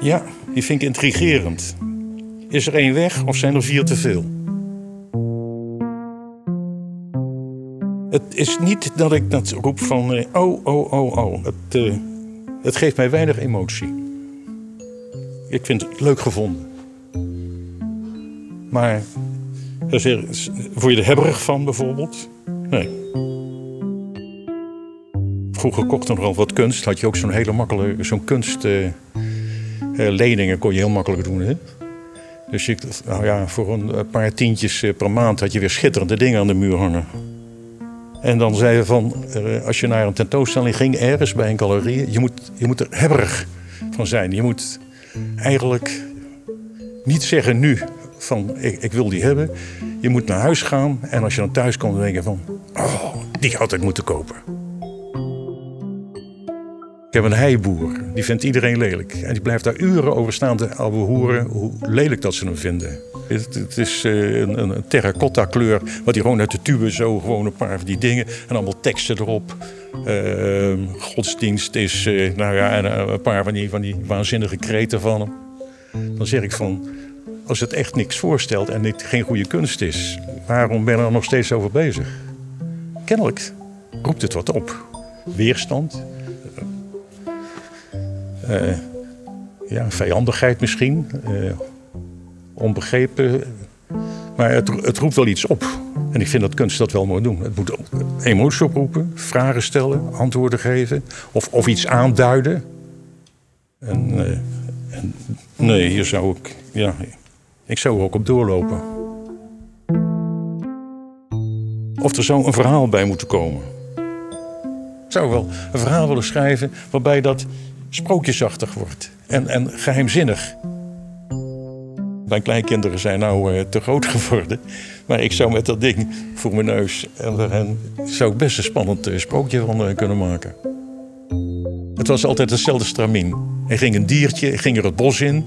Ja, die vind ik intrigerend. Is er één weg of zijn er vier te veel? Het is niet dat ik dat roep van eh, oh, oh, oh, oh. Het, eh, het geeft mij weinig emotie. Ik vind het leuk gevonden. Maar word je er hebberig van bijvoorbeeld? Nee. Vroeger kocht er wat kunst. Had je ook zo'n hele makkelijke, zo'n kunstleningen uh, kon je heel makkelijk doen. Hè? Dus je, nou ja, voor een paar tientjes eh, per maand had je weer schitterende dingen aan de muur hangen. En dan zei je van, eh, als je naar een tentoonstelling ging, ergens bij een galerie, je moet, je moet er hebberig van zijn. Je moet eigenlijk niet zeggen nu van, ik, ik wil die hebben. Je moet naar huis gaan en als je dan thuis komt, dan denk je van, oh, die had ik moeten kopen. Ik heb een heiboer, die vindt iedereen lelijk. En die blijft daar uren over staan te horen hoe lelijk dat ze hem vinden. Het, het is eh, een, terracotta kleur, wat hij gewoon uit de tube zo, gewoon een paar van die dingen. En allemaal teksten erop. Uh, godsdienst is, uh, nou ja, eh, een paar van die, van die waanzinnige kreten van hem. Dan zeg ik van, als het echt niks voorstelt en het geen goede kunst is, waarom ben je er nog steeds over bezig? Kennelijk roept het wat op. Weerstand, uh, ja, vijandigheid misschien, uh, onbegrepen. Maar het, het, roept wel iets op. En ik vind dat kunst dat wel moet doen. Het moet emotie oproepen, vragen stellen, antwoorden geven of, of iets aanduiden. En, uh, en, nee, hier zou ik, ja, ik zou er ook op doorlopen. Of er zou een verhaal bij moeten komen. Ik zou wel een verhaal willen schrijven waarbij dat sprookjesachtig wordt en, en geheimzinnig. Mijn kleinkinderen zijn nou uh, te groot geworden. Maar ik zou met dat ding voor mijn neus en, zou ik best een spannend uh, sprookje van uh, kunnen maken. Het was altijd hetzelfde stramien. Er ging een diertje, ging er het bos in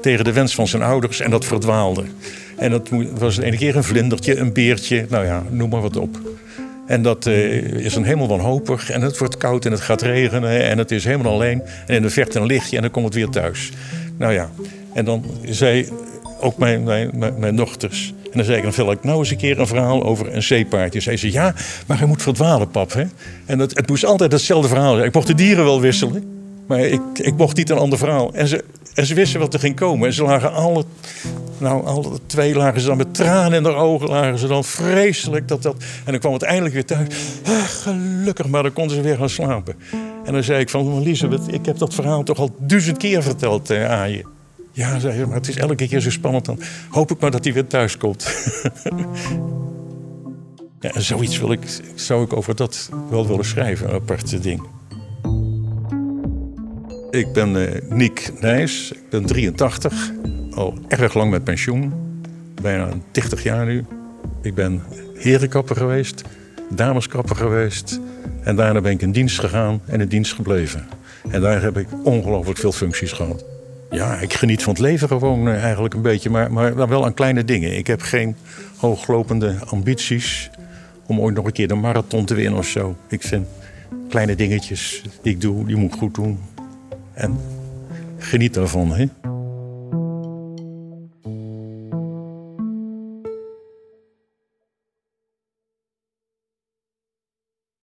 tegen de wens van zijn ouders en dat verdwaalde. En dat was de ene keer een vlindertje, een beertje, nou ja, noem maar wat op. En dat uh, is een helemaal wanhopig. En het wordt koud en het gaat regenen. En het is helemaal alleen. En in de verte een lichtje en dan komt het weer thuis. Nou ja, en dan zei ook mijn, mijn, mijn, dochters. En dan zei ik, dan wil ik nou eens een keer een verhaal over een zeepaardje. Zei ze, ja, maar hij moet verdwalen, pap. Hè? En het, het moest altijd hetzelfde verhaal zijn. Ik mocht de dieren wel wisselen. Maar ik, ik mocht niet een ander verhaal. En ze, en ze wisten wat er ging komen. En ze lagen alle, nou, alle twee lagen ze dan met tranen in de ogen. Lagen ze dan vreselijk. Dat, dat, en dan kwam het eindelijk weer thuis. Ah, gelukkig, maar dan konden ze weer gaan slapen. En dan zei ik van, Elisabeth, ik heb dat verhaal toch al duizend keer verteld eh, aan je. Ja, zei je, maar het is elke keer zo spannend. Dan hoop ik maar dat hij weer thuis komt. ja, en zoiets wil ik, zou ik over dat wel willen schrijven, een apart ding. Ik ben uh, Niek Nijs, ik ben 83, al erg lang met pensioen, bijna 30 jaar nu. Ik ben herenkapper geweest, dameskapper geweest en daarna ben ik in dienst gegaan en in dienst gebleven. En daar heb ik ongelooflijk veel functies gehad. Ja, ik geniet van het leven gewoon uh, eigenlijk een beetje, maar, maar wel aan kleine dingen. Ik heb geen hooglopende ambities om ooit nog een keer de marathon te winnen of zo. Ik vind kleine dingetjes die ik doe, die moet ik goed doen. En geniet ervan. Hè?